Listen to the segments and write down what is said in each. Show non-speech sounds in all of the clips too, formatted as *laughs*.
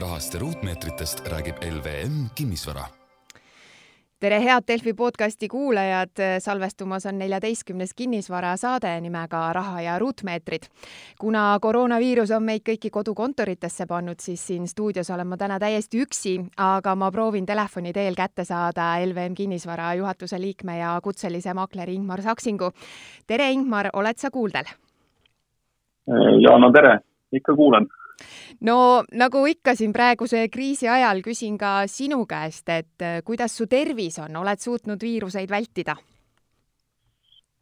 rahast ja ruutmeetritest räägib LVM Kinnisvara tere, head Delfi podcasti kuulajad, salvestumas on neljateistkümnes kinnisvarasaade nimega Raha ja ruutmeetrid. kuna koroonaviirus on meid kõiki kodukontoritesse pannud, siis siin stuudios olen ma täna täiesti üksi, aga ma proovin telefoni teel kätte saada LVM Kinnisvara juhatuse liikme ja kutselise makleri Ingmar Saksingu. tere, Ingmar, oled sa kuuldel? ja no tere, ikka kuulan no nagu ikka siin praeguse kriisi ajal, küsin ka sinu käest, et äh, kuidas su tervis on, oled suutnud viiruseid vältida?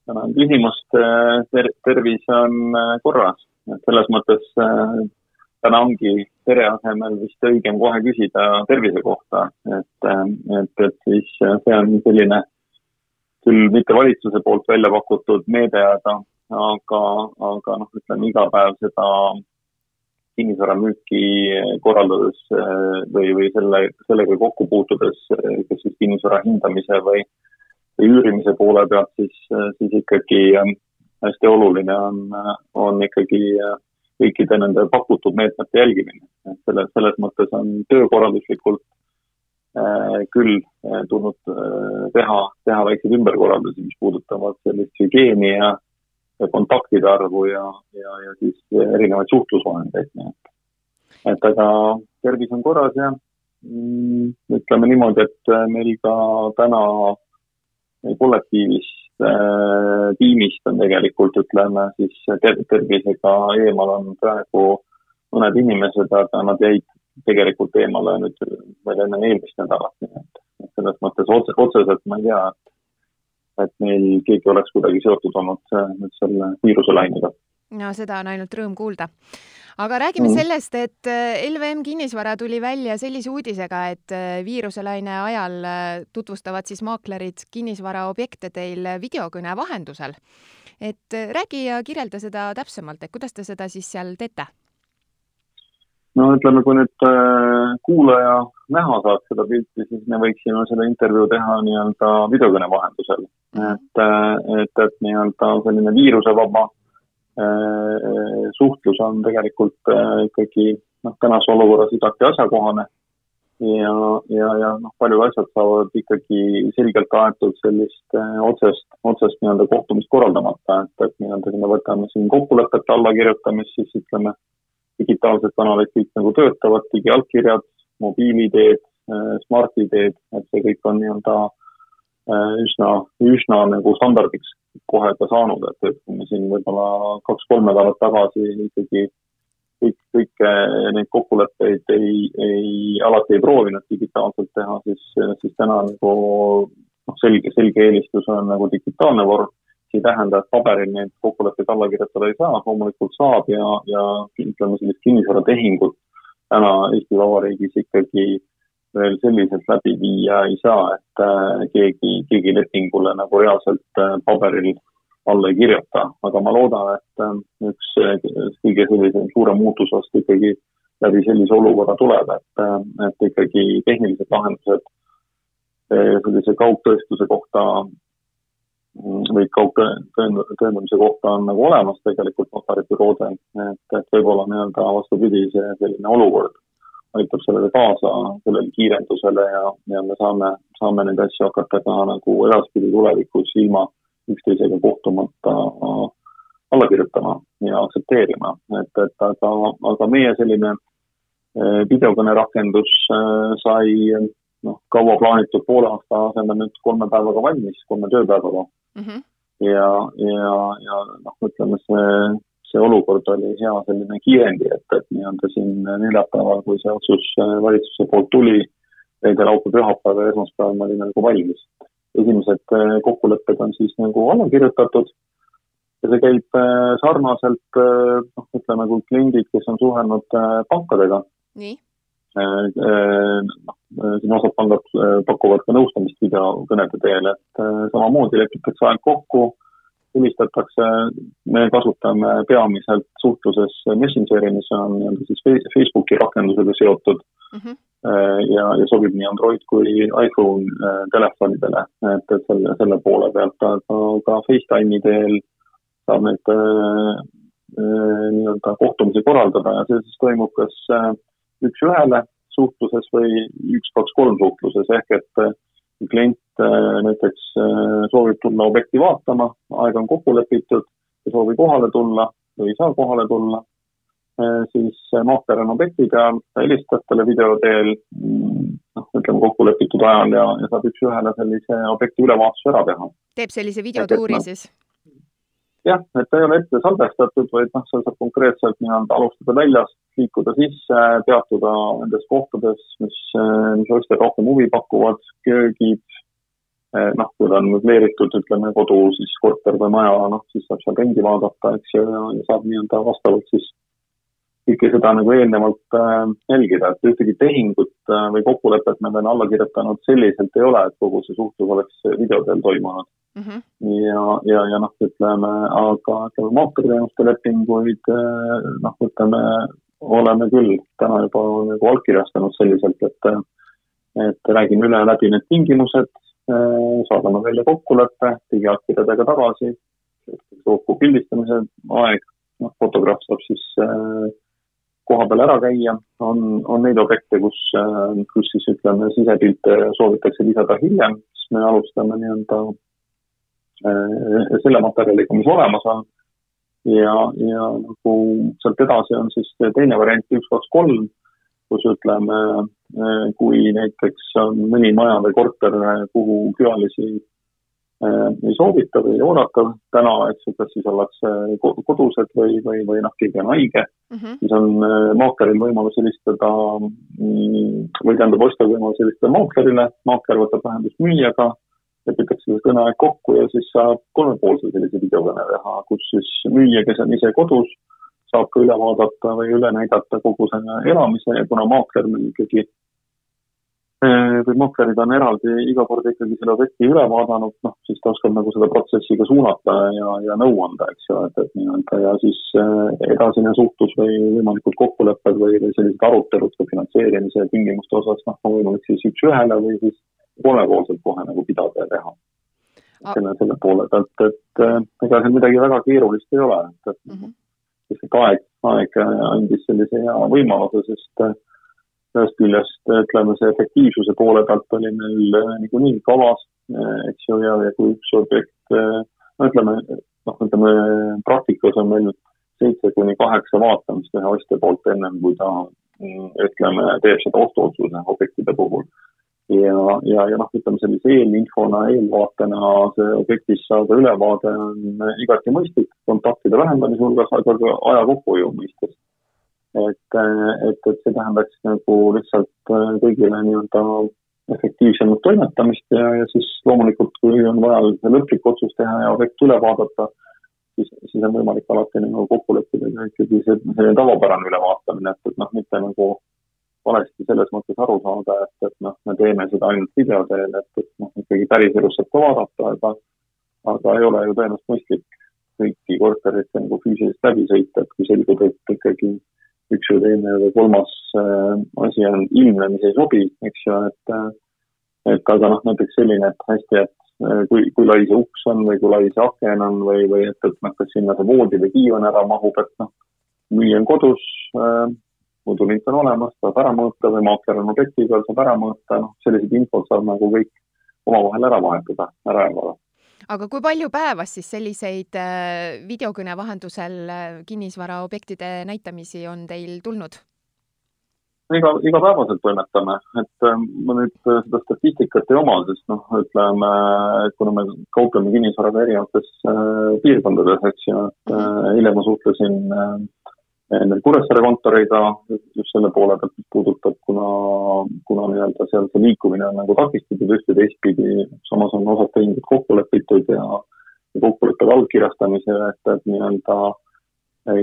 tänan küsimust äh, ter, tervis on äh, korras, et selles mõttes täna ongi pere asemel vist õigem kohe küsida tervise kohta, et, et, et siis see on selline küll mitte valitsuse poolt välja pakutud meede, aga, aga, aga noh, ütleme iga päev seda kinnisvaramüüki korraldades äh, või, või selle, sellega kokku puutudes, äh, kas siis kinnisvara hindamise või, või üürimise poole pealt, siis, siis ikkagi hästi oluline on, on ikkagi kõikide nende pakutud meetmete jälgimine. et selle, selles mõttes on töökorralduslikult küll tulnud teha, teha väikseid ümberkorraldusi, mis puudutavad sellist hügieeni ja kontaktide arvu ja, ja, ja siis erinevaid suhtlusvahendeid, nii et. et aga tervis on korras ja mm, ütleme niimoodi, et meil ka täna kollektiivist äh,, tiimist on tegelikult ütleme siis ter tervisega eemal on praegu mõned inimesed, aga nad jäid tegelikult eemale nüüd veel enne eelmist nädalat, nii et selles mõttes otse, otseselt ma ei tea, et et meil keegi oleks kuidagi seotud olnud nüüd selle viiruselainega. no seda on ainult rõõm kuulda. aga räägime mm. sellest, et äh, LVM Kinnisvara tuli välja sellise uudisega, et äh, viiruselaine ajal äh, tutvustavad siis maaklerid kinnisvaraobjekte teil videokõne vahendusel. et räägi ja kirjelda seda täpsemalt, et kuidas te seda siis seal teete no ütleme, kui nüüd äh, kuulaja näha saaks seda pilti, siis me võiksime selle intervjuu teha nii-öelda videokõne vahendusel. et, äh, et, et nii-öelda selline viirusevaba äh, suhtlus on tegelikult ikkagi noh, tänases olukorras igati asjakohane. ja, ja, ja noh, paljud asjad saavad ikkagi selgelt aetud sellist otsest, otsest nii-öelda kohtumist korraldamata, et, et nii-öelda kui me võtame siin kokkulepete allakirjutamist, siis ütleme digitaalsed kanalid kõik nagu töötavad, digiallkirjad, mobiil-ID-d, äh, Smart-ID-d, et see kõik on nii-öelda äh, üsna, üsna nagu standardiks kohe ka saanud, et, et kui me siin võib-olla kaks-kolm nädalat tagasi ikkagi kõik, kõike neid kokkuleppeid ei, ei, alati ei proovinud digitaalselt teha, siis, siis täna nagu noh, selge, selge eelistus on nagu digitaalne vorm ei tähenda, et paberil neid kokkuleppeid alla kirjutada ei saa, loomulikult saab ja, ja ütleme, sellist kinnisvaratehingut täna Eesti Vabariigis ikkagi veel selliselt läbi viia ei saa, et äh, keegi, keegi lepingule nagu reaalselt äh, paberil alla ei kirjuta, aga ma loodan, et äh, üks kõige sellisem suurem muutus vast ikkagi läbi sellise olukorra tuleb, et, et ikkagi tehnilised lahendused sellise kaugtõestuse kohta või kaugtõendamise kohta on nagu olemas tegelikult notaribüroodel, et, et võib-olla nii-öelda vastupidi, see selline olukord aitab sellele kaasa, sellele kiirendusele ja, ja me saame, saame neid asju hakata ka nagu edaspidi tulevikus ilma üksteisega kohtumata alla kirjutama ja aktsepteerima, et, et aga, aga meie selline eh, videokõne rakendus eh, sai noh, kaua plaanitud poole aasta asemel nüüd kolme päevaga valmis, kolme tööpäevaga mm. -hmm. ja, ja, ja noh, ütleme see, see olukord oli hea selline kiirendi, et, et nii-öelda siin neljapäeval, kui see otsus äh, valitsuse poolt tuli, reede, laupäev, pühapäev ja esmaspäeval me olime nagu valmis. esimesed äh, kokkulepped on siis nagu alla kirjutatud ja see käib äh, sarnaselt noh, ütleme kui kliendid, kes on suhelnud pankadega. nii siin osad pangad äh, pakuvad ka nõustamist videokõnede teel, et äh, samamoodi lepitakse aeg kokku, helistatakse, me kasutame peamiselt suhtluses Messengeri, mis on nii-öelda siis Facebooki rakendusega seotud mm. -hmm. ja, ja sobib nii Android kui iPhone telefonidele, et, et selle, selle poole pealt, aga ka Facetime'i teel saab neid äh, nii-öelda kohtumisi korraldada ja see siis toimub kas äh, üks-ühele suhtluses või üks-kaks-kolm suhtluses ehk et klient näiteks soovib tulla objekti vaatama, aeg on kokku lepitud, ei soovi kohale tulla või ei saa kohale tulla, siis maakler on objekti peal, ta helistab talle video teel, noh, ütleme kokkulepitud ajal ja, ja saab üks-ühele sellise objekti ülevaatuse ära teha. teeb sellise videotuuri siis? Jah, et ta ei ole ette salvestatud, vaid noh, seal saab konkreetselt nii-öelda alustada väljast, liikuda sisse, peatuda nendes kohtades, mis, mis ostjad rohkem huvi pakuvad, köögid, eh, noh, kui ta on möbleeritud, ütleme, kodu, siis korter või maja, noh, siis saab seal ringi vaadata, eks ju, ja, saab nii-öelda vastavalt siis kõike seda nagu eelnevalt äh, jälgida, et ühtegi tehingut äh, või kokkulepet me veel alla kirjutanud selliselt ei ole, et kogu see suhtlus oleks video teel toimunud mm. -hmm. ja, ja, ja noh, ütleme, aga ütleme, mootorteenuste lepinguid äh, noh, ütleme, oleme küll täna juba nagu allkirjastanud selliselt, et et räägime üle läbi need tingimused, äh, saadame välja kokkuleppe, digiallkirjadega tagasi, kokku pildistamise aeg, noh, fotograaf saab siis äh, koha peal ära käia, on, on neid objekte, kus, kus siis ütleme, sisepilte soovitakse lisada hiljem, siis me alustame nii-öelda äh, selle materjaliga, mis olemas on. ja, ja nagu sealt edasi on siis teine variant üks, kaks, kolm, kus ütleme, äh, kui näiteks on mõni maja või korter, kuhu külalisi ei soovita või ei oodata täna, eks ju, kas siis ollakse kodused või, või, või noh, keegi on haige mm, -hmm. siis on äh, maakleril võimalus helistada mm, või tähendab, ostjal võimalus helistada maaklerile, maakler võtab ühendust müüjaga, lepitakse see kõneaeg kokku ja siis saab kolmepoolse sellise videokõne teha, kus siis müüja, kes on ise kodus, saab ka üle vaadata või üle näidata kogu selle elamise ja kuna maakler meil ikkagi Äh, või maklerid on eraldi iga kord ikkagi selle objekti üle vaadanud, noh, siis ta oskab nagu seda protsessi ka suunata ja, ja nõu anda, eks ju, et, et nii-öelda ja siis äh, edasine suhtlus või võimalikud kokkulepped või, või sellised arutelud ka finantseerimise tingimuste osas, noh, on võimalik siis üks-ühele või siis kolmepoolselt kohe nagu pidada ja teha. selle, selle poole pealt, et äh, ega seal midagi väga keerulist ei ole, et, et mm -hmm. lihtsalt aeg, aeg andis sellise hea võimaluse, sest ühest küljest ütleme, see efektiivsuse poole pealt oli meil äh, niikuinii kavas, äh, eks ju, ja, ja kui üks objekt, äh, no ütleme, noh, ütleme praktikas on meil seitse kuni kaheksa vaatamist ühe ostja poolt ennem, kui ta mm, ütleme, teeb seda ostuotsuse objektide puhul. ja, ja, ja noh, ütleme sellise eelinfona, eelvaatena see objektist saada ülevaade on igati mõistlik kontaktide vähendamise hulgas, aga ka aja kokkuhoiu mõistes et, et, et see tähendaks nagu lihtsalt äh, kõigile nii-öelda efektiivsemat toimetamist ja, ja siis loomulikult, kui on vaja lõplik otsus teha ja objekt üle vaadata, siis, siis on võimalik alati nagu kokku leppida ka ikkagi see selline tavapärane ülevaatamine, et, et noh, mitte nagu valesti selles mõttes aru saada, et, et noh, me teeme seda ainult video teel, et, et noh, ikkagi päriselus saab ka vaadata, aga aga ei ole ju tõenäoliselt mõistlik kõiki kortereid nagu füüsiliselt läbi sõita, et kui selgub, et ikkagi üks või teine või kolmas äh, asi on ilmne, mis ei sobi, eks ju, et äh, et aga noh, näiteks selline, et hästi, et äh, kui, kui lai see uks on või kui lai see aken on või, või et, et noh, kas sinna see voodi või diivan ära mahub, et noh, müüja on kodus äh,, mudulint on olemas, saab ära mõõta või maakler on objekti peal, saab ära mõõta, noh, sellised infod saab nagu kõik omavahel ära vahetada, ära jagada aga kui palju päevas siis selliseid äh, videokõne vahendusel äh, kinnisvaraobjektide näitamisi on teil tulnud? iga, igapäevaselt toimetame, et äh, ma nüüd seda statistikat ei oma, sest noh, ütleme, kuna me kaupleme kinnisvaraga erinevates piirkondades, eks ju, et äh, eile ma suhtlesin äh, meil Kuressaare kontoriga just selle poole pealt, mis puudutab, kuna, kuna nii-öelda seal see liikumine on nagu takistatud üht ja teistpidi, samas on osad tehingud kokku lepitud ja, ja kokkulepped allkirjastamise, et, et nii-öelda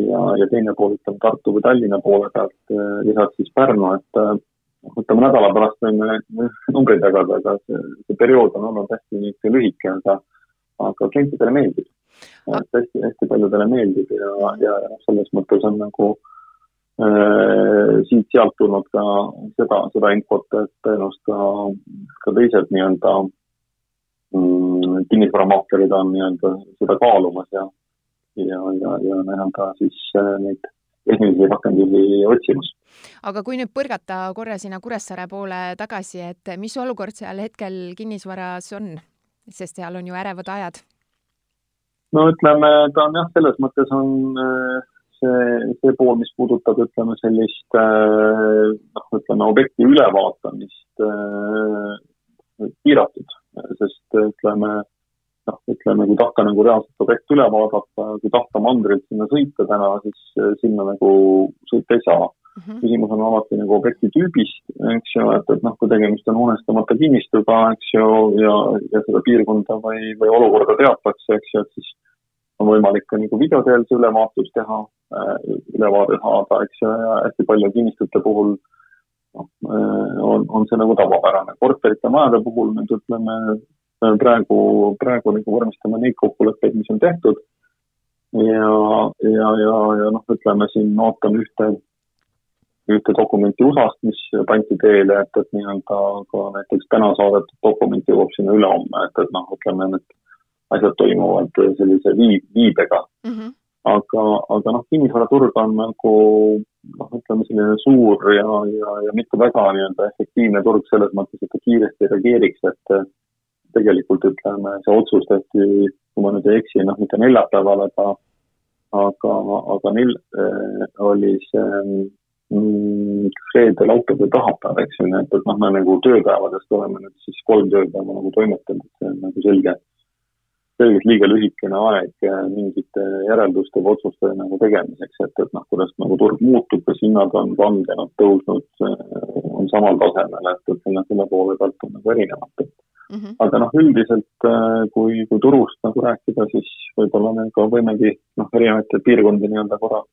ja, ja teine pool, ütleme Tartu või Tallinna poole pealt, lisaks siis Pärnu, et ütleme nädala pärast võime *laughs* numbreid jagada, aga see, see periood on olnud hästi niisugune lühike, aga, aga klientidele meeldib et hästi, hästi paljudele meeldib ja, ja, ja selles mõttes on nagu äh, siit-sealt tulnud ka seda, seda infot, et tõenäoliselt ka, ka teised nii-öelda mm, kinnisvaramaaklerid on nii-öelda seda kaalumas ja, ja, ja, ja nii-öelda siis äh, neid tehnilisi rakendusi otsimas. aga kui nüüd põrgata korra sinna Kuressaare poole tagasi, et mis olukord seal hetkel kinnisvaras on, sest seal on ju ärevad ajad? No ütleme, ta on jah, selles mõttes on äh, see, see pool, mis puudutab, ütleme sellist äh, noh, ütleme objekti ülevaatamist äh, piiratud, sest ütleme noh, ütleme, kui tahta nagu reaalselt objekti üle vaadata, kui tahta mandrilt sinna sõita täna, siis sinna nagu sõita ei saa mm. -hmm. küsimus on alati nagu objekti tüübist, eks ju, et, et noh, kui tegemist on hoonestamata kinnistuga, eks ju, ja, ja seda piirkonda või, või olukorda teatakse, eks ju, et siis on võimalik ka nagu videoteel see ülevaatus teha, äh, ülevaade saada, eks ju, ja hästi palju kinnistute puhul noh, äh, on, on see nagu tavapärane. korterite, majade puhul nüüd ütleme, praegu, praegu nagu vormistame neid kokkuleppeid, mis on tehtud ja, ja, ja, ja noh, ütleme siin ootan ühte, ühte dokumenti USA-st, mis pandi teele, et, et nii-öelda ka näiteks täna saadetud dokument jõuab sinna ülehomme, et, et noh, ütleme, need asjad toimuvad sellise viib, viibega mm. -hmm. aga, aga noh, kinnisvaraturg on nagu noh, ütleme selline suur ja, ja, ja mitte väga nii-öelda efektiivne turg selles mõttes, et ta kiiresti reageeriks, et tegelikult ütleme, see otsus tehti, kui ma nüüd ei eksi, noh, mitte neljapäeval, aga aga, aga neil äh, oli see mm, reede, laupäev ja pühapäev, eks ju, nii et, et noh, me nagu tööpäevadest oleme nüüd siis kolm tööpäeva nagu toimetanud, et see on nagu selge selgelt liiga lühikene aeg mingite järelduste või otsuste nagu tegemiseks, et, et noh, kuidas nagu turg muutub, kas hinnad on langenud, tõusnud, on samal tasemel, et, et selle, selle poole pealt on nagu erinevat, et mm -hmm. aga noh, üldiselt kui, kui turust nagu rääkida, siis võib-olla me ka võimegi noh, erinevaid piirkondi nii-öelda korra,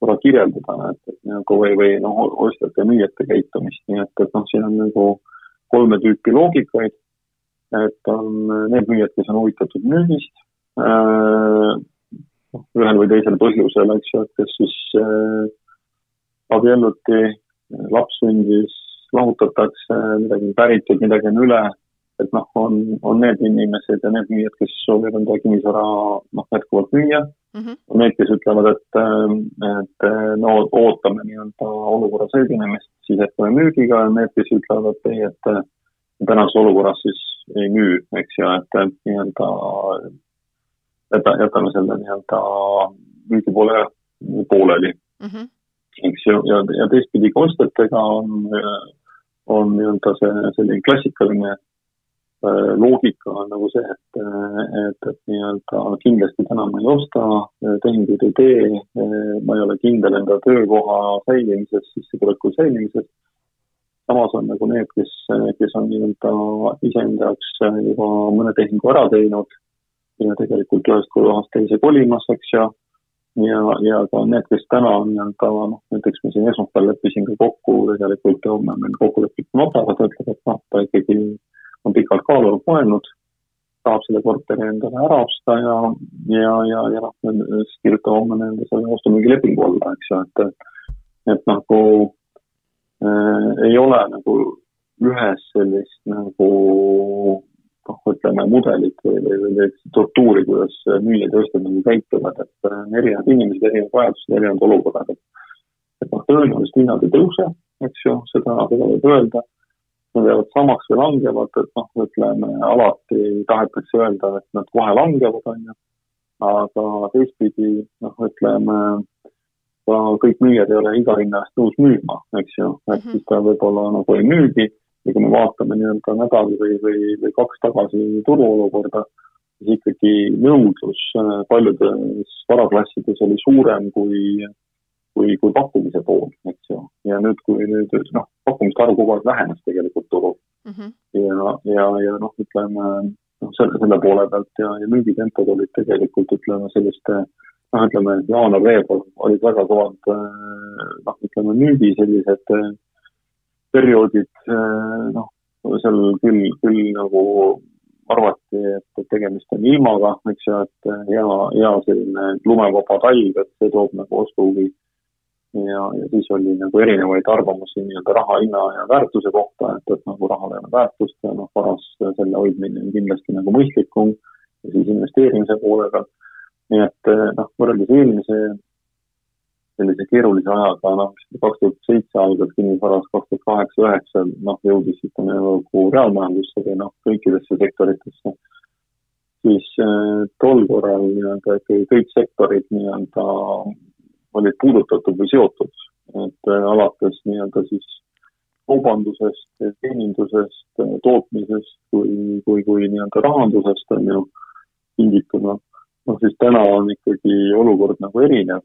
korra kirjeldada, et, et nagu või, või noh, ostjate ja müüjate käitumist, nii et, et noh, siin on nagu kolme tüüpi loogikaid. Et on need müüjad, kes on huvitatud müügist äh,, ühel või teisel põhjusel, eks ju, et kes siis äh, abielluti, laps sündis, lahutatakse, midagi on päritud, midagi on üle, et noh, on, on need inimesed ja need müüjad, kes soovivad enda kinnisvara noh, jätkuvalt müüa mm, -hmm. on need, kes ütlevad, et, et no ootame nii-öelda olukorra selginemist, siis jätkame müügiga ja need, kes ütlevad, et ei, et tänases olukorras siis ei müü, eks ju, et nii-öelda jäta, jätame selle nii-öelda müügipoole pooleli mm. -hmm. eks ju, ja, ja teistpidi ka ostjatega on, on nii-öelda see selline klassikaline äh, loogika on nagu see, et, et, et nii-öelda kindlasti täna ma ei osta, tehinguid ei tee, ma ei ole kindel enda töökoha säilimises, sissetuleku säilimises samas on nagu need, kes, kes on nii-öelda iseenda jaoks juba mõne tehingu ära teinud ja tegelikult ühest kohast teise kolimas, eks ju. ja, ja ka need, kes täna on nii-öelda noh, näiteks ma siin esmaspäeval leppisin ka kokku tegelikult ja homme on meil kokku lepitud notar, ta ütleb, et noh, ta ikkagi on pikalt kaalunud, mõelnud, tahab selle korteri endale ära osta ja, ja, ja, ja noh, siis kirjutame homme nende selle ostu-müügilepingu alla, eks ju, et, et nagu äh, ei ole nagu ühes sellist nagu noh, ütleme mudelit või, või, või struktuuri, kuidas müüjad ja ostjad nagu käituvad, et on äh, erinevad inimesed, erinevad vajadused, erinevad olukorrad, et et noh, tõenäoliselt hinnad ei tõuse, eks ju, seda, seda võib öelda. Nad jäävad samaks või langevad, et noh, ütleme alati tahetakse öelda, et nad kohe langevad, on ju. aga teistpidi noh, ütleme ka kõik müüjad ei ole iga hinna eest nõus müüma, eks ju, et mhm. siis ta võib-olla nagu ei müügi ja kui me vaatame nii-öelda nädal või, või, või kaks tagasi turuolukorda, siis ikkagi nõudlus äh, paljudes varaklassides oli suurem kui, kui, kui pakkumise pool, eks ju. ja nüüd, kui nüüd noh, pakkumiste arv kogu aeg vähenes tegelikult turul mm. -hmm. ja, ja, ja noh, ütleme noh, selle, selle poole pealt ja, ja müügitempod olid tegelikult ütleme selliste noh, ütleme jaanuar-veebruar olid väga kõvad äh, noh, ütleme müügi sellised äh, perioodid, äh, noh, seal küll, küll nagu arvati, et tegemist on ilmaga, eks ju, et hea, hea selline lumevaba talv, et see toob nagu ostuhuvi. Ja, ja siis oli nagu erinevaid arvamusi nii-öelda raha hinna ja väärtuse kohta, et, et nagu rahal ei ole väärtust ja noh, varas selle hoidmine on kindlasti nagu mõistlikum ja siis investeerimise poole pealt nii et eh, noh, võrreldes eelmise sellise keerulise ajaga, noh, kaks tuhat seitse algas kinnisvaras, kaks tuhat kaheksa, üheksa, noh, jõudis ütleme nagu reaalmajandusse või noh, kõikidesse sektoritesse. siis äh, tol korral nii-öelda ikkagi kõik sektorid nii-öelda olid puudutatud või seotud, et äh, alates nii-öelda siis kaubandusest, teenindusest, tootmisest kui, kui, kui nii-öelda rahandusest on ju tingituna noh, siis täna on ikkagi olukord nagu erinev,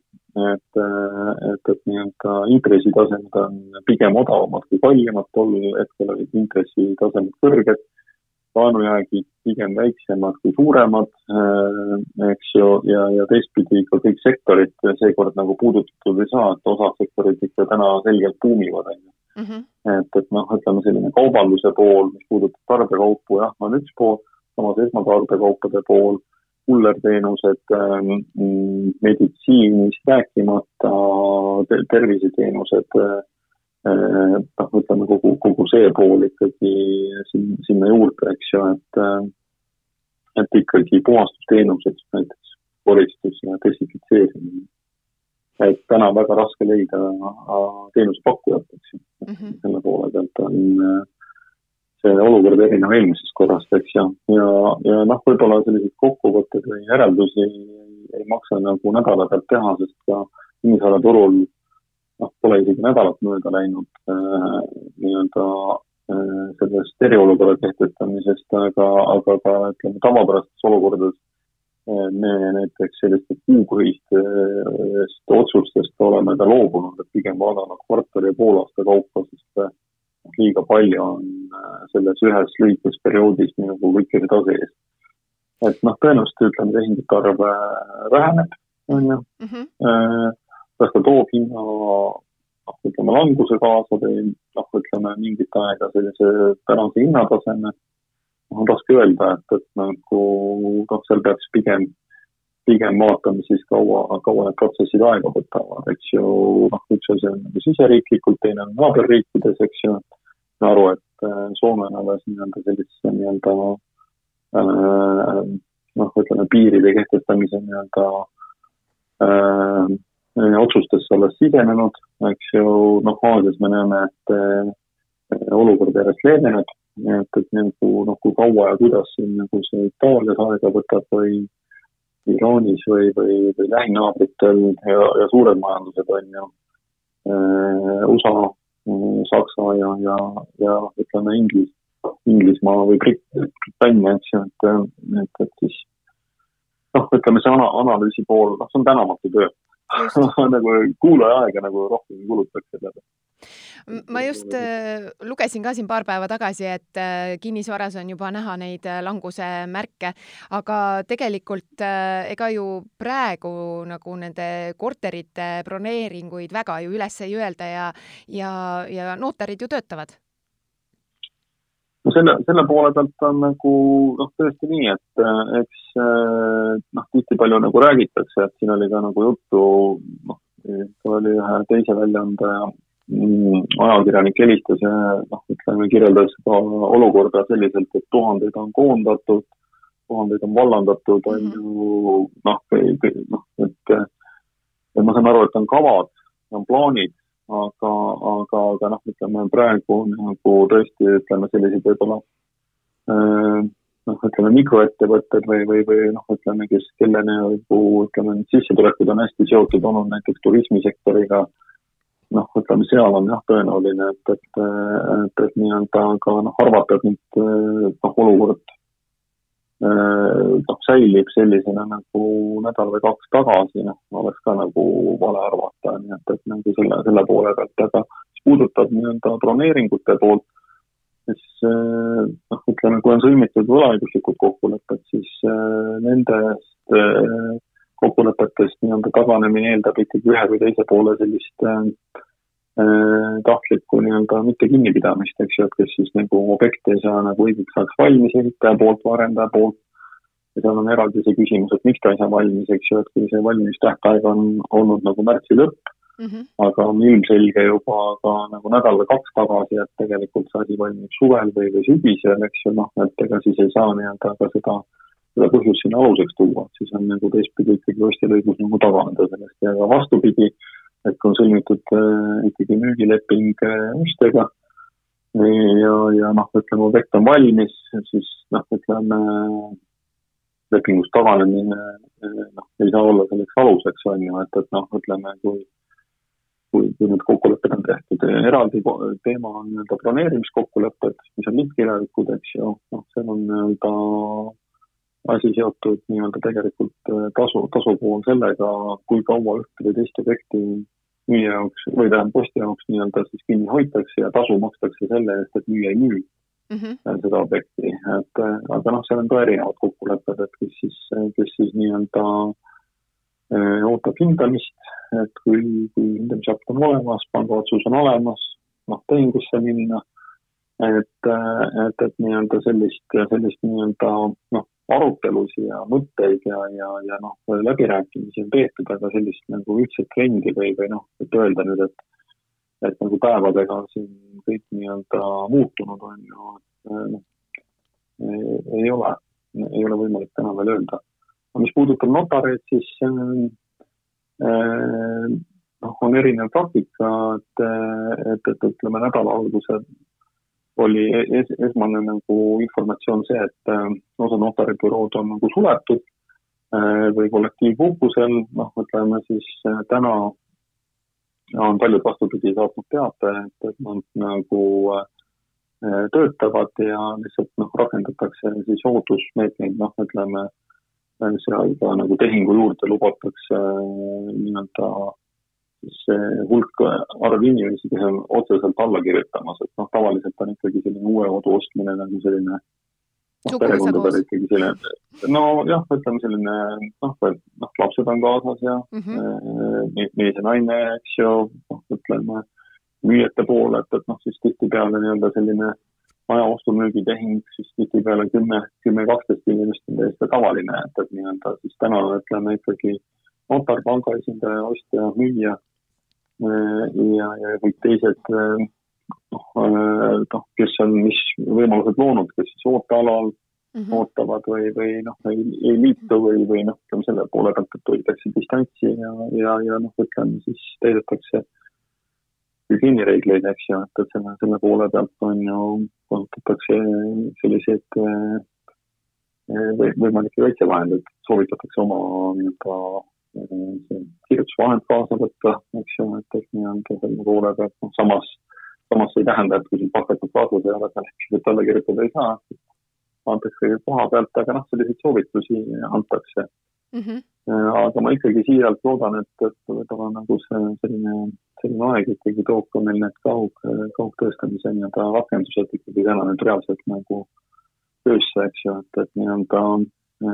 et, et, et nii-öelda intressitasemed on pigem odavamad kui kallimad, tol hetkel olid intressitasemed kõrged, laenujäägid pigem väiksemad kui suuremad, eks ju, ja, ja teistpidi ka kõik sektorid seekord nagu puudutatud ei saa, et osa sektorid ikka täna selgelt buumivad, on ju. Mhm. et, et noh, ütleme selline kaubanduse pool, mis puudutab tarbekaupu, jah, on üks pool, samas esmatarbekaupade pool kullerteenused, ähm, meditsiinist rääkimata, terviseteenused, äh, noh, ütleme kogu, kogu see pool ikkagi siin, sinna juurde, eks ju, et äh, et ikkagi puhastusteenused, näiteks koristus ja desinfitseerimine. et täna on väga raske leida äh, teenusepakkujat, eks ju mm, -hmm. selle poole pealt on äh, see olukord erineb eelmisest korrast, eks ju, ja, ja, ja noh, võib-olla selliseid kokkuvõtteid või järeldusi ei, ei maksa nagu nädala pealt teha, sest ka kinnisvaraturul noh, pole isegi nädalat mööda läinud äh, nii-öelda äh, sellest eriolukorra kehtestamisest, aga, aga ka ütleme tavapärastes olukordades äh, me näiteks sellistest kuupõhistest otsustest oleme ka loobunud, et pigem vaadanud kvartali ja poolaasta kaupa, sest äh, liiga palju on äh, selles ühes lühikeses perioodis nagu kõike seda sees. et noh, tõenäoliselt ütleme, tehingute arv äh, väheneb, on ju. Kas ta toob hinna noh, ütleme languse kaasa või noh, ütleme mingit aega sellise tänase hinnataseme, noh, on raske öelda, et, et nagu noh, seal peaks pigem pigem vaatame siis kaua, kaua need protsessid aega võtavad, eks ju, noh, üks asi on nagu siseriiklikult, teine on naaberriikides, eks ju. saan aru, et äh, Soome on alles nii-öelda sellisesse nii-öelda äh, noh, ütleme piiride kehtestamise nii-öelda äh, otsustesse alles sisenenud, eks ju, noh, Aasias me näeme, et äh, olukord järjest leeveneb, et, et nagu noh, kui kaua ja kuidas siin nagu see Itaalias aega võtab või Iraanis või, või, või lähinaabritel ja, ja suured majandused on ju. Äh, USA, äh, Saksa ja, ja, ja ütleme Inglis, Inglismaa või Brit-, Britannia, eks ju, et, et, et siis noh, ütleme see ana-, analüüsi pool, noh, see on tänamatu töö *laughs* nagu kuulaja aega nagu rohkem kulutaks sellele ma just äh, lugesin ka siin paar päeva tagasi, et äh, kinnisvaras on juba näha neid äh, languse märke, aga tegelikult ega ju praegu nagu nende korterite broneeringuid väga ju üles ei öelda ja, ja, ja notarid ju töötavad selle, selle poole pealt on nagu noh, tõesti nii, et eks noh, tihti palju nagu räägitakse, et siin oli ka nagu juttu, noh, oli ühe teise väljaande Mm, ajakirjanik helistas ja noh, ütleme, kirjeldas ka olukorda selliselt, et tuhandeid on koondatud, tuhandeid on vallandatud, on mhm. ju noh, noh, et, et ma saan aru, et on kavad, on plaanid, aga, aga, aga noh, ütleme praegu nagu tõesti ütleme selliseid võib-olla noh, ütleme mikroettevõtted või, või, või noh, ütleme, kes, kelle nagu ütleme, sissetulekud on hästi seotud olnud näiteks turismisektoriga. Noh, ütleme seal on jah, tõenäoline, et, et, et, et nii-öelda ka noh, arvata, et nüüd noh, olukord säilib sellisena nagu nädal või kaks tagasi, noh, oleks ka nagu vale arvata, nii et, et nagu selle, selle poole pealt, aga mis puudutab nii-öelda broneeringute poolt, siis noh, ütleme, kui on sõlmitud võlaõiguslikud kokkulepped, siis nendest kokkulepetest nii-öelda taganemine eeldab ikkagi ühe või teise poole sellist äh, äh, tahtlikku nii-öelda mitte kinnipidamist, eks ju, et kes siis nagu objekti ei saa nagu õigeks ajaks valmis ehitaja poolt või arendaja poolt. ja seal on eraldi see küsimus, et miks ta ei saa valmis, eks ju, et kui see valimistähtaeg on olnud nagu märtsi lõpp mm, -hmm. aga on ilmselge juba ka nagu nädal või kaks tagasi, et tegelikult see asi valmib suvel või, või sügisel, eks ju, noh, et ega siis ei saa nii-öelda ka seda seda põhjust sinna aluseks tuua, siis on nagu teistpidi ikkagi ostjal õigus nagu taganeda sellest ja ka vastupidi, et on sõlmitud äh, ikkagi müügileping ostjaga ja, ja noh, ütleme, objekt on valmis, siis noh, ütleme lepingust taganemine noh, ei saa olla selleks aluseks, on ju, et, et noh, ütleme, kui kui, kui need kokkulepped on tehtud. eraldi teema on nii-öelda broneerimiskokkulepped, mis on lihtkirjalikud, eks ju, noh, seal on nii-öelda asi seotud nii-öelda tegelikult äh, tasu, tasu puhul sellega, kui kaua ühte või teist objekti müüja jaoks või tähendab ostja jaoks nii-öelda siis kinni hoitakse ja tasu makstakse selle eest, et müüja ei müü mm -hmm. seda objekti, et äh, aga noh, seal on ka erinevad kokkulepped, et kes siis, kes siis nii-öelda ootab hindamist, et kui, kui hindamisakt on olemas, panga otsus on olemas, noh, tehingusse minna, et, et, et nii-öelda sellist, sellist nii-öelda noh, arutelusid ja mõtteid ja, ja, ja noh, läbirääkimisi on peetud, aga sellist nagu ühtset trendi või, või noh, et öelda nüüd, et et nagu päevadega on siin kõik nii-öelda muutunud, on ju, et noh, ei ole, ei ole võimalik täna veel öelda. aga mis puudutab notareid, siis äh, noh, on erinev praktika, et, et, et ütleme nädala algusel oli es, esmane nagu informatsioon see, et äh, osa notaribürood on nagu suletud äh, või kollektiivpuhkusel, noh, ütleme siis äh, täna on paljud vastupidi saatnud teate, et, et nad nagu töötavad ja lihtsalt noh, rakendatakse siis ootusmeetmeid, noh, ütleme seal ka nagu tehingu juurde lubatakse nii-öelda siis see hulk, arv inimesi, kes on otseselt alla kirjutamas, et noh, tavaliselt on ikkagi selline uue kodu ostmine nagu selline noh, perekondadel ikkagi selline, nojah, ütleme selline noh, noh, lapsed on kaasas ja mm -hmm. mees ja naine, eks ju, noh, ütleme müüjate poole, et, et noh, siis tihtipeale nii-öelda selline maja ostu-müügitehing, siis tihtipeale kümme, kümme, kaksteist inimest on täiesti tavaline, et, et nii-öelda siis täna ütleme ikkagi notar, panga esindaja, ostja, müüja ja, ja kõik teised äh, äh, noh, kes on, mis võimalused loonud, kes siis ootealal mm -hmm. ootavad või, või noh, ei, ei liitu või, või noh, ütleme selle poole pealt, et hoitakse distantsi ja, ja, ja noh, ütleme siis täidetakse hügieenireegleid, eks ju, et, et selle, selle poole pealt on ju, kasutatakse selliseid või võimalikke kaitsevahendeid, soovitatakse oma nii-öelda kirjutusvahend kaasa võtta, eks ju, et, et nii-öelda selle poole pealt, noh samas, samas see ei tähenda, et kui sul paketud kaasas ei ole, et alla kirjutada ei saa, antakse koha pealt, aga noh, selliseid soovitusi antakse mm. -hmm. aga ma ikkagi siiralt loodan, et, et võib-olla nagu see selline, selline aeg ikkagi toob ka meil need kaug, kaugtõestamise nii-öelda rakendused ikkagi täna nüüd reaalselt nagu töösse, eks ju, et, et nii-öelda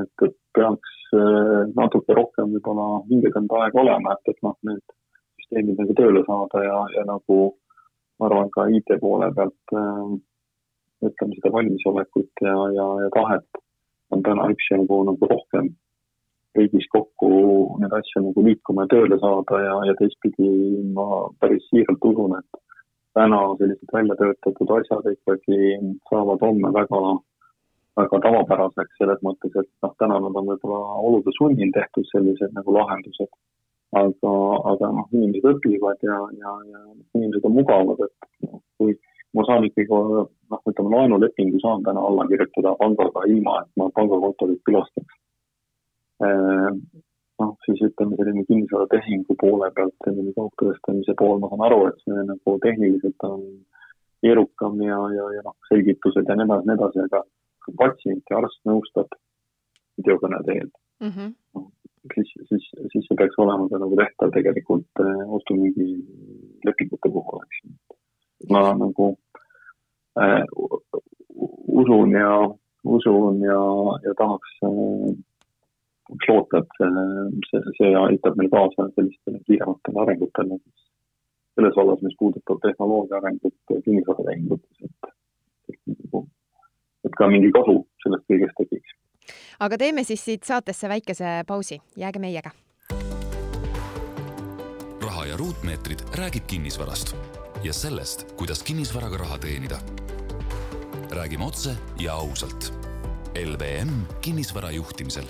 et, et peaks äh, natuke rohkem võib-olla hingedanud aega olema, et, et noh, need süsteemid nagu tööle saada ja, ja nagu ma arvan, ka IT poole pealt äh, ütleme seda valmisolekut ja, ja, ja tahet on täna üksjagu nagu rohkem riigis kokku neid asju nagu liikuma ja tööle saada ja, ja teistpidi ma päris siiralt usun, et täna sellised välja töötatud asjad ikkagi saavad homme väga väga tavapäraseks selles mõttes, et noh, täna nad on võib-olla olude sunnil tehtud sellised nagu lahendused. aga, aga noh, inimesed õpivad ja, ja, ja inimesed on mugavad, et noh, kui ma saan ikkagi noh, ütleme laenulepingu saan täna alla kirjutada pangaga ilma, et ma pangakontorit külastaks. Ehm, noh, siis ütleme selline kinnisvaratehingu poole pealt, selline kaugtõestamise pool, ma saan aru, et see nagu tehniliselt on keerukam ja, ja, ja noh, selgitused ja nii edasi, nii edasi, aga patsient ja arst nõustab videokõne teel mm. -hmm. Siis, siis, siis see peaks olema ka nagu tehtav tegelikult äh, ostu-müügi lepingute puhul, eks ju. ma nagu äh, usun ja, usun ja, ja tahaks äh, loota, et see, see, aitab meil kaasa sellistele kiirematele arengutele selles vallas, mis puudutab tehnoloogia arengut kinnisvaratehingutes, et, et et ka mingi kasu sellest kõigest tekiks. aga teeme siis siit saatesse väikese pausi, jääge meiega. raha ja ruutmeetrid räägib kinnisvarast ja sellest, kuidas kinnisvaraga raha teenida. räägime otse ja ausalt. LVM kinnisvara juhtimisel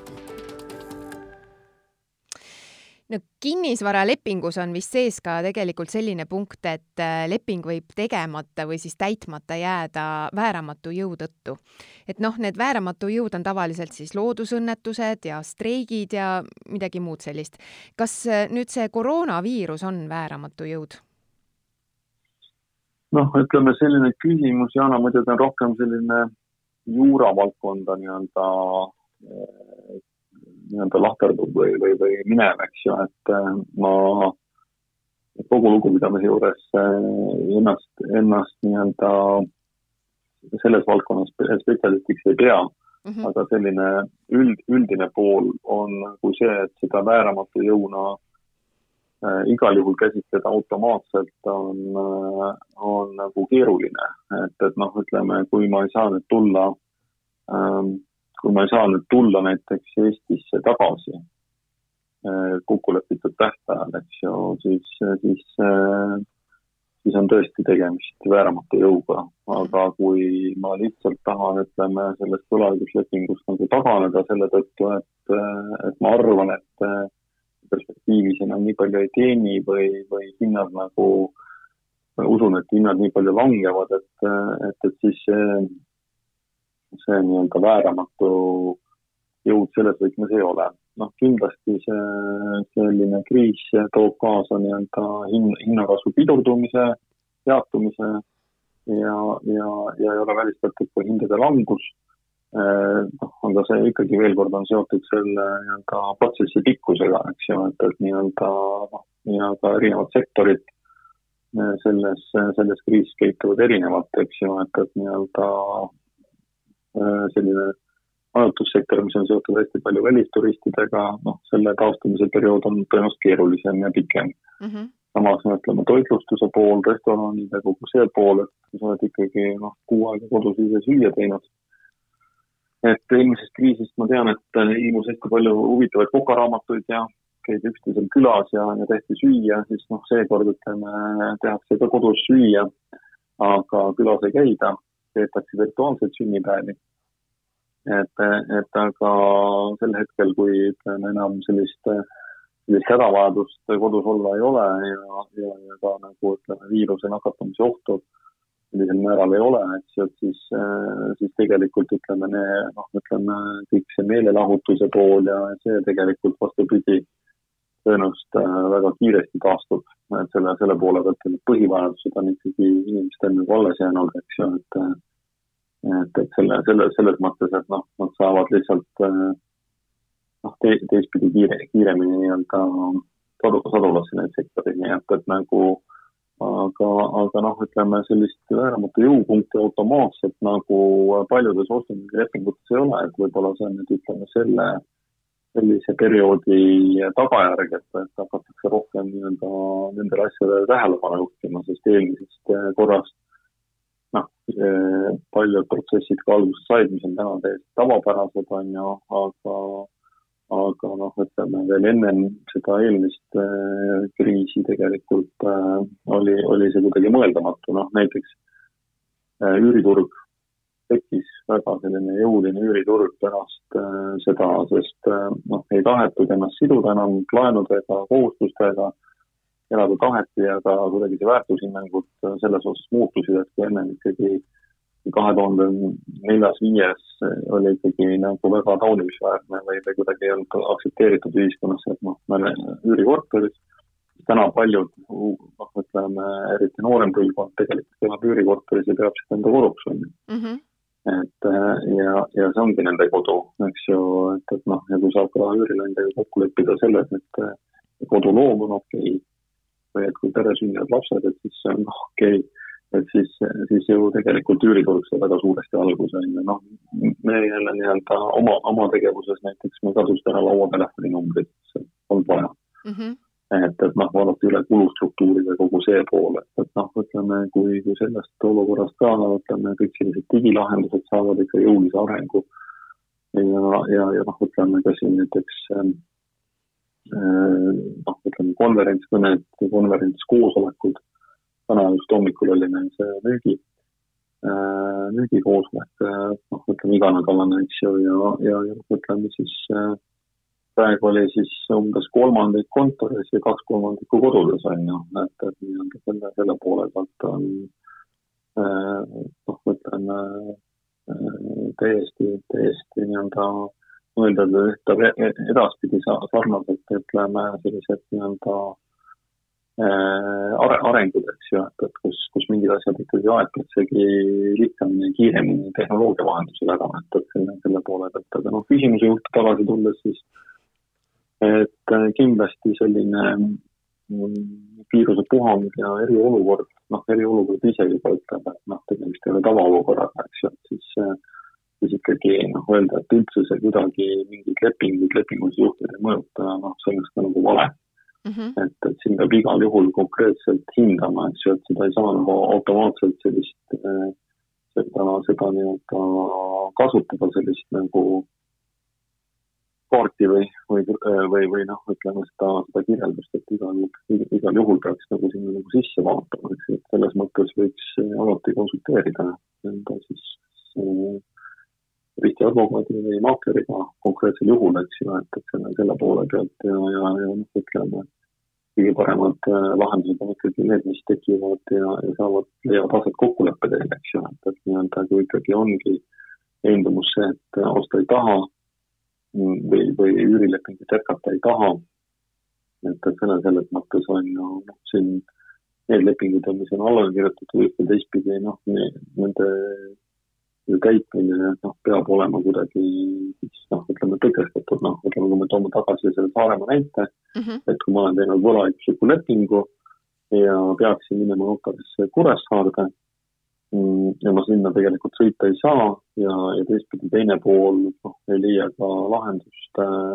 no kinnisvaralepingus on vist sees ka tegelikult selline punkt, et äh, leping võib tegemata või siis täitmata jääda vääramatu jõu tõttu. et noh, need vääramatu jõud on tavaliselt siis loodusõnnetused ja streigid ja midagi muud sellist. kas äh, nüüd see koroonaviirus on vääramatu jõud? noh, ütleme selline küsimus, Jana, muidugi on rohkem selline juuravaldkonda nii-öelda äh, nii-öelda lahterdub või, või, või minev, eks ju, et äh, ma kogu lugupidamise juures äh, ennast, ennast nii-öelda selles valdkonnas spetsialistiks ei pea mm, -hmm. aga selline üld, üldine pool on nagu see, et seda vääramatu jõuna äh, igal juhul käsitleda automaatselt on on nagu keeruline. et, et noh, ütleme, kui ma ei saa nüüd tulla ähm, kui ma ei saa nüüd tulla näiteks Eestisse tagasi eh, kokkulepitud tähtajal, eks ju, siis, siis, eh, siis on tõesti tegemist vääramatu jõuga. aga kui ma lihtsalt tahan, ütleme, sellest võlaõiguslepingust nagu taganeda selle tõttu, et, et ma arvan, et perspektiivis enam nii palju ei teeni või, või hinnad nagu, usun, et hinnad nii palju langevad, et, et, et siis see see nii-öelda vääramatu jõud selles võtmes ei ole. noh, kindlasti see selline kriis toob kaasa nii-öelda hin-, hinnakasvu pidurdumise, peatumise ja, ja, ja ei ole välistatud ka hindade langus. Eh, noh, aga see ikkagi veel kord on seotud selle nii-öelda protsessi pikkusega, eks ju, et, et nii-öelda noh, nii-öelda erinevad sektorid eh, selles, selles kriisis käituvad erinevalt, eks ju, et, et nii-öelda selline majutussektor, mis on seotud hästi palju välisturistidega, noh, selle taastumise periood on tõenäoliselt keerulisem ja pikem mm. -hmm. samas me ütleme toitlustuse pool, restoranid ja kogu see pool, et kui sa oled ikkagi noh, kuu aega kodus ise süüa teinud. et eelmisest kriisist ma tean, et ilmus hästi palju huvitavaid kokaraamatuid ja käidi üksteisel külas ja, ja tehti süüa, siis noh, seekord ütleme, tehakse ka kodus süüa, aga külas ei käida peetakse virtuaalseid sünnipäevi. et, et aga sel hetkel, kui ütleme enam sellist, sellist hädavajadust kodus olla ei ole ja, ja, ja ka nagu ütleme, viiruse nakatumise ohtu sellisel määral ei ole, eks ju, et siis, siis tegelikult ütleme, noh, ütleme kõik see meelelahutuse pool ja see tegelikult vastupidi tõenäoliselt väga kiiresti taastub, et selle, selle poole pealt need põhivajadused on ikkagi inimestel nagu alles jäänud, eks ju, et et, et selle, selle, selles mõttes, et noh, nad saavad lihtsalt eh, noh te,, teistpidi kiire, kiiremini nii-öelda sadu, sadulasse neid sektoreid, nii et, et nagu aga, aga noh, ütleme sellist vääramatu jõupunkti automaatselt nagu paljudes ostulepingutes ei ole, et võib-olla see on nüüd ütleme selle, sellise perioodi tagajärg, et, et hakatakse rohkem nii-öelda nendele asjadele tähelepanu juhtima, sest eelmisest korrast paljud protsessid ka alguse said, mis on täna täiesti tavapärased, on ju, aga, aga noh, ütleme veel ennem seda eelmist äh, kriisi tegelikult äh, oli, oli see kuidagi mõeldamatu, noh näiteks äh, üüriturg tekkis väga selline jõuline üüriturg pärast äh, seda, sest äh, noh, ei tahetud ennast siduda enam laenudega, kohustustega elada taheti ja ka kuidagi see väärtushinnangud selles osas muutusid, et kui enne ikkagi kahe tuhande neljas, viies oli ikkagi nagu väga taunimisväärne või, või kuidagi ei olnud aktsepteeritud ühiskonnas, et noh, me oleme üürikorteris, täna paljud, noh, ütleme eriti noorem põlvkond tegelikult elab üürikorteris ja peab seda enda koduks, on ju mm. -hmm et ja, ja see ongi nende kodu, eks ju, et, et noh, ja kui saab ka üürileandjaga kokku leppida selles, et koduloom on okei okay, või et kui pere sünnivad lapsed, et siis see on noh, okei okay., et siis, siis ju tegelikult üüriturg sai väga suuresti alguse, on ju, noh, me jälle nii-öelda oma, oma tegevuses näiteks me kadusid ära lauatelefoninumbrid, polnud vaja mm. -hmm. et, et noh, vaadati üle kulustruktuurid ja kogu see pool, et, et noh, ütleme, kui, kui sellest olukorrast ka, ütleme, kõik sellised digilahendused saavad ikka jõulise arengu ja, ja, ja noh, ütleme ka siin näiteks ähm, Äh, noh, ütleme konverentskõned, konverentskoosolekud. täna just hommikul oli meil see müügi, äh, müügikoosolek, äh, noh, ütleme iganädalane, eks ju, ja, ja, ja ütleme siis praegu oli siis umbes kolmandik kontoris ja kaks kolmandikku kodudes on ju, et, et nii-öelda selle, selle poole pealt on noh, ütleme täiesti, täiesti nii-öelda mõelda edaspidi sarnaselt, ütleme sellised nii-öelda are-, arengud, eks ju, et, et kus, kus mingid asjad ikkagi aetakse lihtsamini, kiiremini tehnoloogia vahendusel ära, et, et selle, selle poole pealt, aga noh, küsimuse juurde tagasi tulles siis et äh, kindlasti selline mm, viirusepuhang ja eriolukord, noh, eriolukord ise juba ütleb, et noh, tegemist ei ole tavaolukorraga, eks ju, et siis äh, siis ikkagi noh, öelda, et üldse see kuidagi mingeid lepinguid, lepingulisi juhtumeid ei mõjuta, noh, see oleks ka nagu vale mm. -hmm. et, et siin peab igal juhul konkreetselt hindama, eks ju, et seda ei saa nagu automaatselt sellist, äh, seda, seda nii-öelda kasutada sellist nagu kaarti või, või, või, või noh, ütleme seda, seda kirjeldust, et igal, igal juhul peaks nagu sinna nagu sisse vaatama, eks, et selles mõttes võiks alati konsulteerida enda siis risti advokaadi või maakleriga konkreetsel juhul, eks ju, et, et selle, selle poole pealt ja, ja, ja noh, ütleme, kõige paremad äh, lahendused on ikkagi need, mis tekivad ja, ja saavad, leiavad aset kokkuleppe teel, eks ju, et, et nii-öelda kui ikkagi ongi veendumus see, et osta ei taha või, või üürilepingut jätkata ei taha. et, et selle, selles mõttes on ju noh, siin need lepingud on, mis on alla kirjutatud ühte teistpidi, noh, nende täitmine noh, peab olema kuidagi siis noh, ütleme tõkestatud, noh, ütleme, kui me toome tagasi selle Saaremaa näite mm, -hmm. et kui ma olen teinud võlaõigusliku lepingu ja peaksin minema notarisse Kuressaarde Mm, ja ma sinna tegelikult sõita ei saa ja, ja teistpidi teine pool noh, ei leia ka lahendust äh,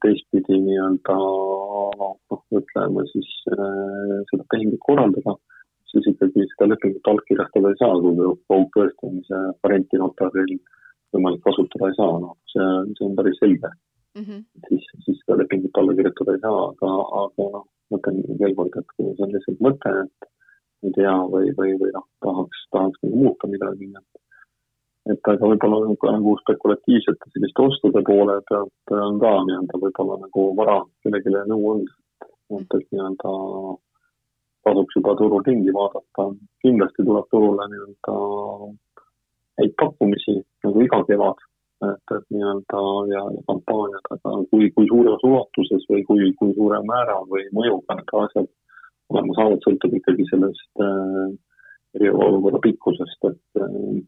teistpidi nii-öelda noh, ütleme siis äh, seda tehingut korraldada, siis ikkagi seda lepingut allkirjastada ei saa, kui kaugtõestamise varianti notaril võimalik kasutada ei saa, noh, see, see on päris selge mm. -hmm. siis, siis seda lepingut alla kirjutada ei saa, aga, aga noh, ma ütlen veel kord, et kui see on lihtsalt mõte, et ei tea või, või, või noh, tahaks, tahaks nagu muuta midagi, nii et et aga võib-olla nagu, nagu spekulatiivsete selliste ostude poole pealt on ka nii-öelda võib-olla nagu vara kellelegi nõu anda, et, et nii-öelda tasuks juba turul ringi vaadata. kindlasti tuleb turule nii-öelda häid pakkumisi nagu iga kevad, et, et nii-öelda ja, ja kampaaniad, aga kui, kui suures ulatuses või kui, kui suure määra või mõjuga need asjad olema saavad, sõltub ikkagi sellest äh, eriolukorra pikkusest, et äh,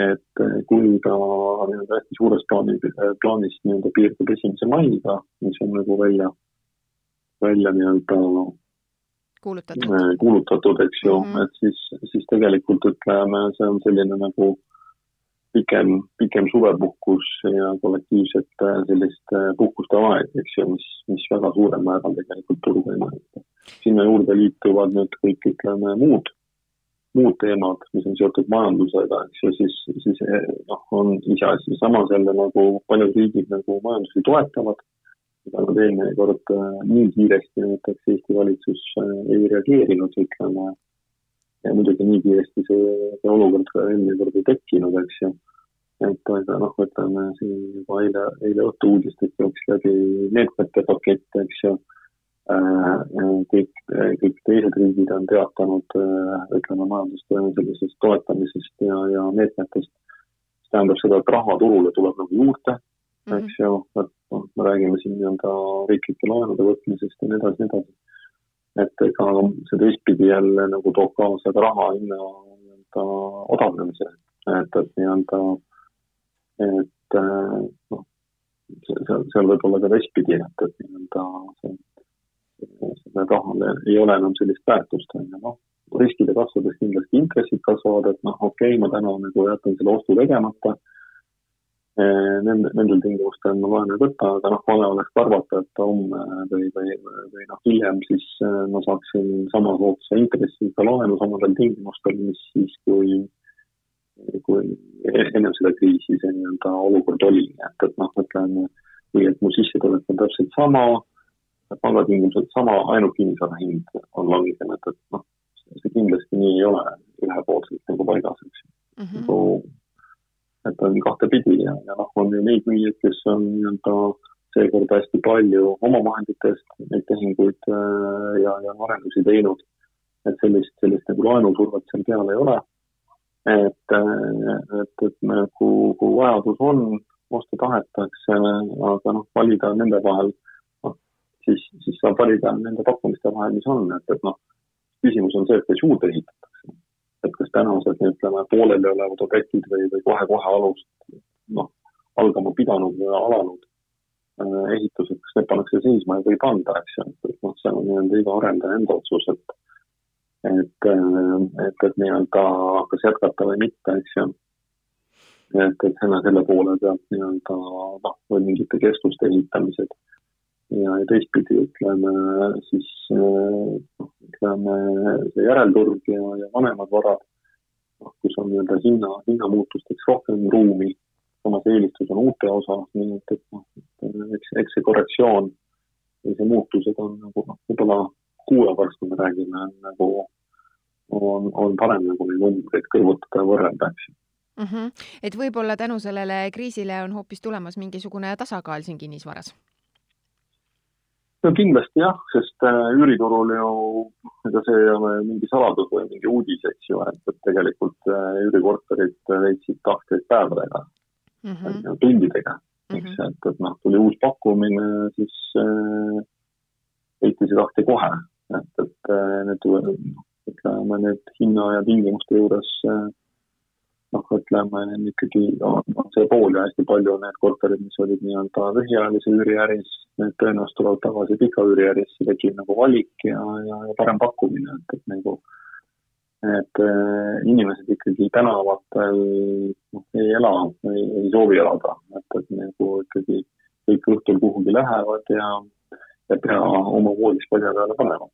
et äh, kui ta nii-öelda hästi suures plaanis, plaanis nii-öelda piirdub esimese maiga, mis on nagu välja, välja nii-öelda kuulutatud, kuulutatud, eks ju. Mm, -hmm. et siis, siis tegelikult ütleme, see on selline nagu pikem, pikem suvepuhkus ja kollektiivsete selliste puhkuste aeg, eks ju, mis, mis väga suurel määral tegelikult turgu ei mõjuta sinna juurde liituvad nüüd kõik, ütleme, muud, muud teemad, mis on seotud majandusega, eks ju, siis, siis noh, on iseasi, samas jälle nagu paljud riigid nagu majandusi toetavad, aga nad eelmine kord äh, nii kiiresti näiteks Eesti valitsus äh, ei reageerinud, ütleme, ja muidugi nii kiiresti see, see olukord ka eelmine kord ei tekkinud, eks ju. Et aga noh, võtame siin juba eile, eile õhtu uudistest jooksis läbi meetmete pakett, eks ju. Äh, kõik, kõik teised riigid on teatanud, ütleme, majandustoime sellisest toetamisest ja, ja meetmetest. see tähendab seda, et raha turule tuleb nagu juurde mm, -hmm. eks ju, et noh, me räägime siin nii-öelda riiklike laenude võtmisest ja nii edasi, nii edasi. et ega see teistpidi jälle nagu toob kaasa ka raha hinna nii-öelda odavnemise, et, et nii-öelda, et noh, seal, seal võib olla ka teistpidi, et, et nii-öelda see sellel rahal ei ole enam sellist väärtust, on ju, noh, riskide kasvades kindlasti intressid kasvavad, et noh, okei okay,, ma täna nagu jätan selle ostu tegemata, Nende, nendel tingimustel ma laenu ei võta, aga noh, vale oleks arvata, et homme või, või, või noh, hiljem siis äh, ma saaksin sama soodsa intressiga laenu samadel tingimustel, mis siis, kui, kui ennem seda kriisi see nii-öelda olukord oli, et, et noh, ütleme, või et mu sissetulek on täpselt sama palgatingimused sama, ainult kinnisvara hind on langenud, et noh, see kindlasti nii ei ole ühepoolselt nagu paigas, eks mm. -hmm. Et on kahtepidi ja, ja noh, on ju neid müüjaid, kes on nii-öelda seekord hästi palju omavahendite eest neid tehinguid ja, ja arendusi teinud. et sellist, sellist nagu laenusurvet seal peal ei ole. et, et, et nagu, kui vajadus on, osta tahetakse, aga noh, valida nende vahel, noh, siis, siis saab valida nende pakkumiste vahel, mis on, et, et noh, küsimus on see, et kas juurde ehitatakse. Et kas tänased, ütleme, pooleli olevad objektid või, või kohe-kohe alust, noh, algama pidanud või alanud äh, ehitused, kas need pannakse seisma ja võib anda, eks ju, et noh, see on nii-öelda iga arendaja enda otsus, et et, äh, et, et nii-öelda kas jätkata või mitte, eks ju et, et selle, selle poole pealt nii-öelda noh, või mingite keskuste ehitamised. Ja, ja teistpidi ütleme siis noh, ütleme see järelturg ja, ja vanemad varad, noh, kus on nii-öelda hinna, hinnamuutusteks rohkem ruumi, samas eelistus on uute osas, nii et, et noh, eks, eks see korrektsioon või see muutused on nagu noh, võib-olla kuu aja pärast, kui me räägime, on nagu, on, on parem nagu neid numbreid kõrvutada ja võrrelda, eks ju mm. -hmm. et võib-olla tänu sellele kriisile on hoopis tulemas mingisugune tasakaal siin kinnisvaras? No kindlasti jah, sest äh, üüriturul ju, ega see ei ole mingi saladus või mingi uudis, eks ju, et, et tegelikult äh, üürikorterid leidsid tahtjaid päevadega mm, -hmm. tundidega, eks mm, -hmm. et, et noh, tuli uus pakkumine, siis äh, leiti see tahte kohe, et, et äh, need, ütleme, need hinna ja tingimuste juures äh, noh, ütleme ikkagi on, on see pool ja hästi palju need korterid, mis olid nii-öelda lühiajalise üüriäris, need tõenäoliselt tulevad tagasi pika üüriärisse, tekib nagu valik ja, ja, ja parem pakkumine, et, et nagu et äh, inimesed ikkagi tänavatel noh, ei ela, ei soovi elada, et, et nagu ikkagi kõik õhtul kuhugi lähevad ja, ja pea oma voodis padja peale panevad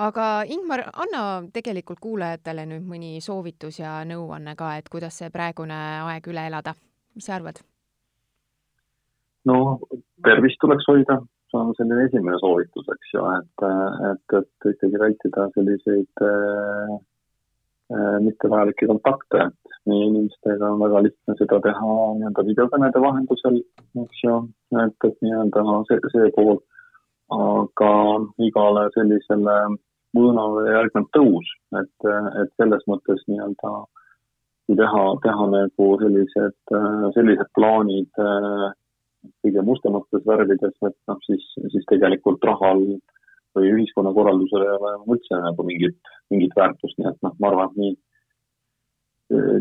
aga Ingmar, anna tegelikult kuulajatele nüüd mõni soovitus ja nõuanne ka, et kuidas see praegune aeg üle elada, mis sa arvad? no tervist tuleks hoida, see on selline esimene soovitus, eks ju, et, et, et ikkagi vältida selliseid äh, äh, mittevajalikke kontakte, et meie inimestega on väga lihtne seda teha nii-öelda videokõnede vahendusel, eks ju, et, et nii-öelda see, see pool, aga igale sellisele mõõnale järgneb tõus, et, et selles mõttes nii-öelda kui teha, teha nagu sellised, sellised plaanid kõige mustemates värvides, et noh, siis, siis tegelikult rahal või ühiskonnakorraldusel ei ole üldse nagu mingit, mingit väärtust, nii et noh, ma arvan, et nii,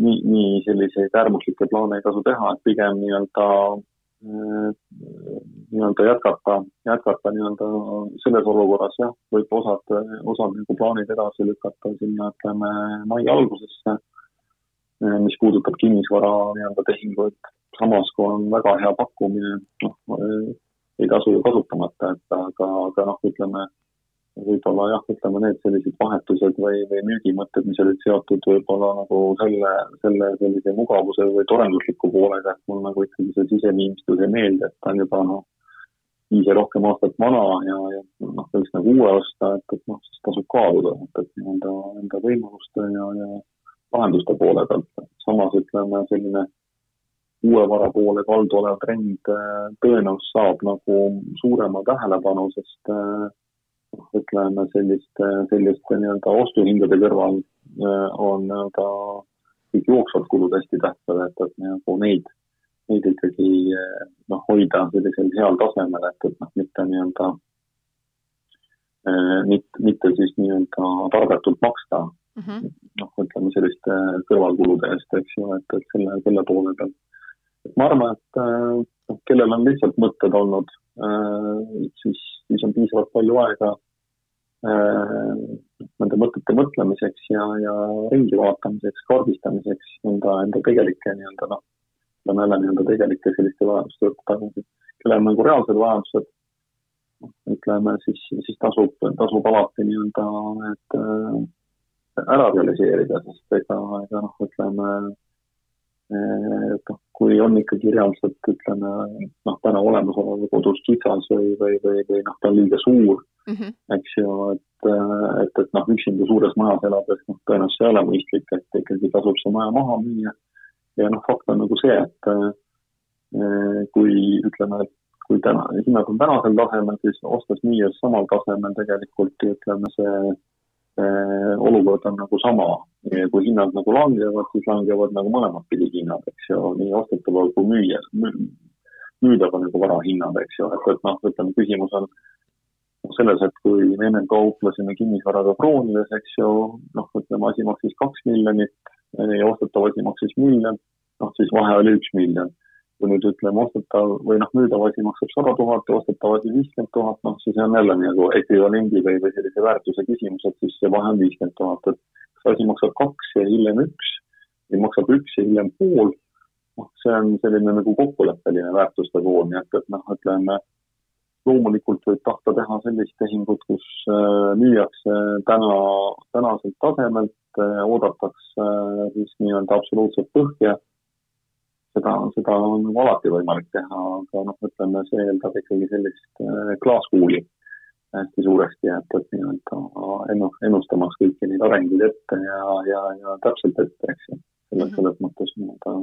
nii, nii selliseid äärmuslikke plaane ei tasu teha, et pigem nii-öelda nii-öelda jätkata, jätkata nii-öelda selles olukorras jah, võib osad, osad nagu plaanid edasi lükata sinna, ütleme, mai algusesse, mis puudutab kinnisvara nii-öelda tehinguid. samas, kui on väga hea pakkumine, noh, ei tasu ju kasutamata, et aga, aga noh, ütleme võib-olla jah, ütleme need sellised vahetused või, või müügimõtted, mis olid seotud võib-olla nagu selle, selle sellise mugavuse või torendusliku poolega, et mul nagu ikkagi see siseviimistus ei meeldi, et ta on juba noh, viis ja rohkem aastat vana ja, ja noh, võiks nagu uue osta, et, et noh, siis tasub kaaluda, et, et nii-öelda enda võimaluste ja, ja lahenduste poole pealt. samas ütleme, selline uue vara poole kaldu olev trend äh, tõenäoliselt saab nagu suurema tähelepanu, sest äh, ütleme selliste, selliste nii-öelda ostuhindade kõrval äh, on nii-öelda kõik jooksvad kulud hästi tähtsad, et, et nagu neid, neid ikkagi äh, noh, hoida sellisel heal tasemel, et, et noh, mitte nii-öelda äh, mitte, mitte siis nii-öelda targatult maksta mm -hmm. noh, ütleme selliste kõrvalkulude eest, eks ju, et, et selle, selle poole pealt. et ma arvan, et noh, kellel on lihtsalt mõtted olnud siis on piisavalt palju aega äh, nende mõtete mõtlemiseks ja, ja ringi vaatamiseks, kaardistamiseks, enda, enda tegelike nii-öelda noh, ütleme jälle nii-öelda tegelike selliste vajaduste juurde tagasi. kellel on nagu reaalsed vajadused, noh, ütleme siis, siis tasub, tasub alati nii-öelda need äh, ära realiseerida, sest ega, ega noh, ütleme et noh, kui on ikkagi reaalselt, ütleme noh, täna olemasolev kodus kitsas või, või, või, või noh, ta on liiga suur mm, -hmm. eks ju, et, et, et noh, üksinda suures majas elades noh, tõenäoliselt ei ole mõistlik, et ikkagi tasub see maja maha müüa. ja noh, fakt on nagu see, et eh, kui ütleme, kui täna, hinnad on tänasel tasemel, siis ostes müües samal tasemel tegelikult ütleme, see äh, olukord on nagu sama. kui hinnad nagu langevad, siis langevad nagu mõlemat pidi hinnad, eks ju, nii ostetaval kui müüjal. Müü,, müüdava nagu vara hinnad, eks ju, et, et noh, ütleme küsimus on selles, et kui me ennem kauplesime kinnisvaraga kroonides, eks ju, noh, ütleme asi maksis kaks miljonit ja ostetav asi maksis miljon, noh siis vahe oli üks miljon kui nüüd ütleme, ostetav või noh, müüdav asi maksab sada tuhat ostetav asi viiskümmend tuhat, noh siis on jälle nagu ekvivalendi või, või sellise väärtuse küsimus, et siis see vahe on viiskümmend tuhat, et kas asi maksab kaks ja hiljem üks või maksab üks ja hiljem pool, noh, see on selline nagu kokkuleppeline väärtuste pool, nii et, et noh, ütleme loomulikult võib tahta teha sellist tehingut, kus äh, müüakse täna, tänaselt tasemelt, äh, oodatakse äh, siis nii-öelda absoluutset põhja seda, seda on nagu alati võimalik teha, aga noh, ütleme, see eeldab ikkagi sellist äh, klaaskuuli hästi suuresti, et, et nii-öelda ennu-, ennustamaks kõiki neid arenguid ette ja, ja, ja täpselt ette, eks ju. selles, mhm. selles mõttes nii-öelda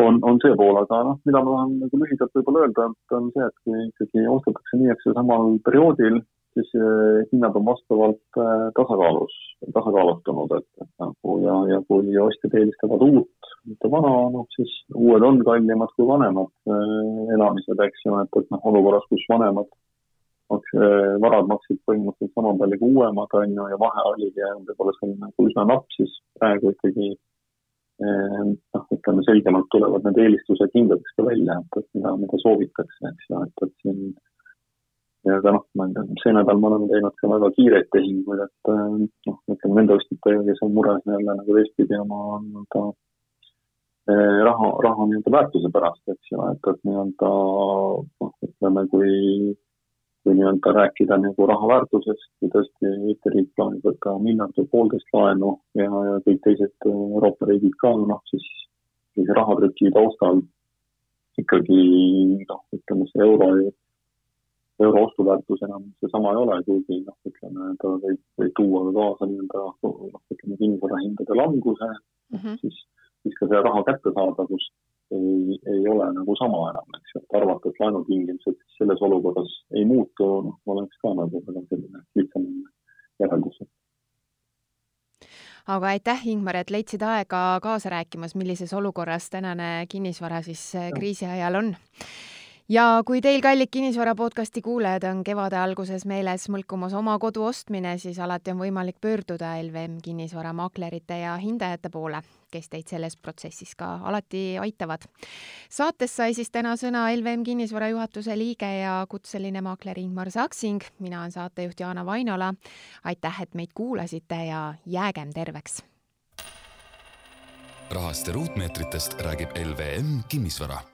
on, on see pool, aga noh, mida ma tahan nagu lühidalt võib-olla öelda, et on see, et kui ikkagi ostetakse nii, eks ju, samal perioodil siis eh, hinnad on vastavalt eh, tasakaalus, tasakaalustunud, et, et nagu ja, ja kui ostjad eelistavad uut, mitte vana, noh siis uued on kallimad kui vanemad eh, elamised, eks ju, et, et noh, olukorras, kus vanemad maks, varad maksid põhimõtteliselt sama palju kui uuemad, on ju, ja vahe oligi võib-olla selline nagu üsna napp, siis praegu ikkagi noh, ütleme selgemalt tulevad need eelistused hindadest ka välja, et, et mida, mida soovitakse, eks ju, et, et siin ja aga noh, ma ei tea, see nädal me oleme teinud ka väga kiireid tehinguid, et äh, noh, ütleme nende ostjatega, kes on mures jälle nagu teistpidi oma nii-öelda äh, raha, raha nii-öelda väärtuse pärast, eks ju, et, et nii-öelda noh, ütleme, kui kui nii-öelda rääkida nagu raha väärtusest, kui tõesti Eesti riik plaanib võtta miljard või poolteist laenu ja, ja kõik teised Euroopa riigid ka, noh siis sellise rahatrüki taustal ikkagi noh, ütleme see euro euro ostuväärtus enam seesama ei ole, kuigi noh, ütleme, ta võib, võib tuua ka kaasa nii-öelda noh, ütleme kinnisvarahindade languse mm, -hmm. siis, siis ka see raha kättesaadavus ei, ei ole nagu sama enam, eks ju, et arvata, et laenutingimused selles olukorras ei muutu, noh, oleks ka nagu väga selline lihtsam järeldus. Aga aitäh, Ingmar, et leidsid aega kaasa rääkimas, millises olukorras tänane kinnisvara siis kriisi ajal on ja kui teil, kallid Kinnisvara podcasti kuulajad, on kevade alguses meeles mõlkumas oma kodu ostmine, siis alati on võimalik pöörduda LVM kinnisvaramaklerite ja hindajate poole, kes teid selles protsessis ka alati aitavad. saates sai siis täna sõna LVM kinnisvara juhatuse liige ja kutseline maakler Ingmar Saksing, mina olen saatejuht Jaana Vainola. aitäh, et meid kuulasite ja jäägem terveks! rahast ja ruutmeetritest räägib LVM kinnisvara